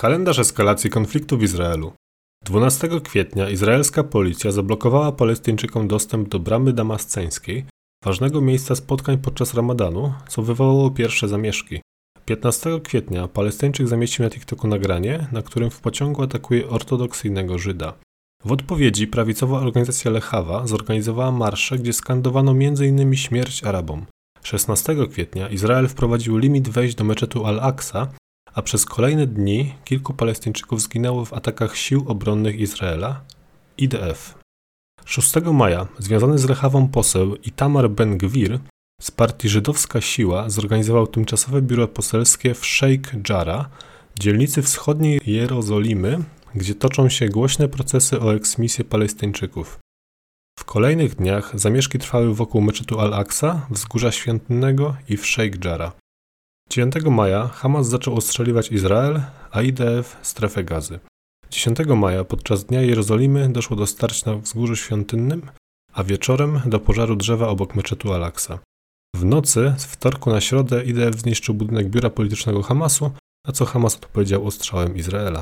Kalendarz eskalacji konfliktu w Izraelu. 12 kwietnia izraelska policja zablokowała Palestyńczykom dostęp do bramy damasceńskiej, ważnego miejsca spotkań podczas ramadanu, co wywołało pierwsze zamieszki. 15 kwietnia Palestyńczyk zamieścił na TikToku nagranie, na którym w pociągu atakuje ortodoksyjnego Żyda. W odpowiedzi prawicowa organizacja Lechawa zorganizowała marsze, gdzie skandowano m.in. śmierć Arabom. 16 kwietnia Izrael wprowadził limit wejść do meczetu Al-Aqsa, a przez kolejne dni kilku Palestyńczyków zginęło w atakach sił obronnych Izraela IDF. 6 maja związany z Lechawą poseł Itamar Ben-Gwir z partii Żydowska Siła zorganizował tymczasowe biuro poselskie w Sheikh Jarrah, dzielnicy wschodniej Jerozolimy, gdzie toczą się głośne procesy o eksmisję Palestyńczyków. W kolejnych dniach zamieszki trwały wokół meczetu Al-Aqsa, wzgórza świątynnego i w Sheikh Jarrah. 9 maja Hamas zaczął ostrzeliwać Izrael, a IDF strefę gazy. 10 maja podczas Dnia Jerozolimy doszło do starć na wzgórzu świątynnym, a wieczorem do pożaru drzewa obok meczetu Al-Aqsa. W nocy z wtorku na środę IDF zniszczył budynek biura politycznego Hamasu, na co Hamas odpowiedział ostrzałem Izraela.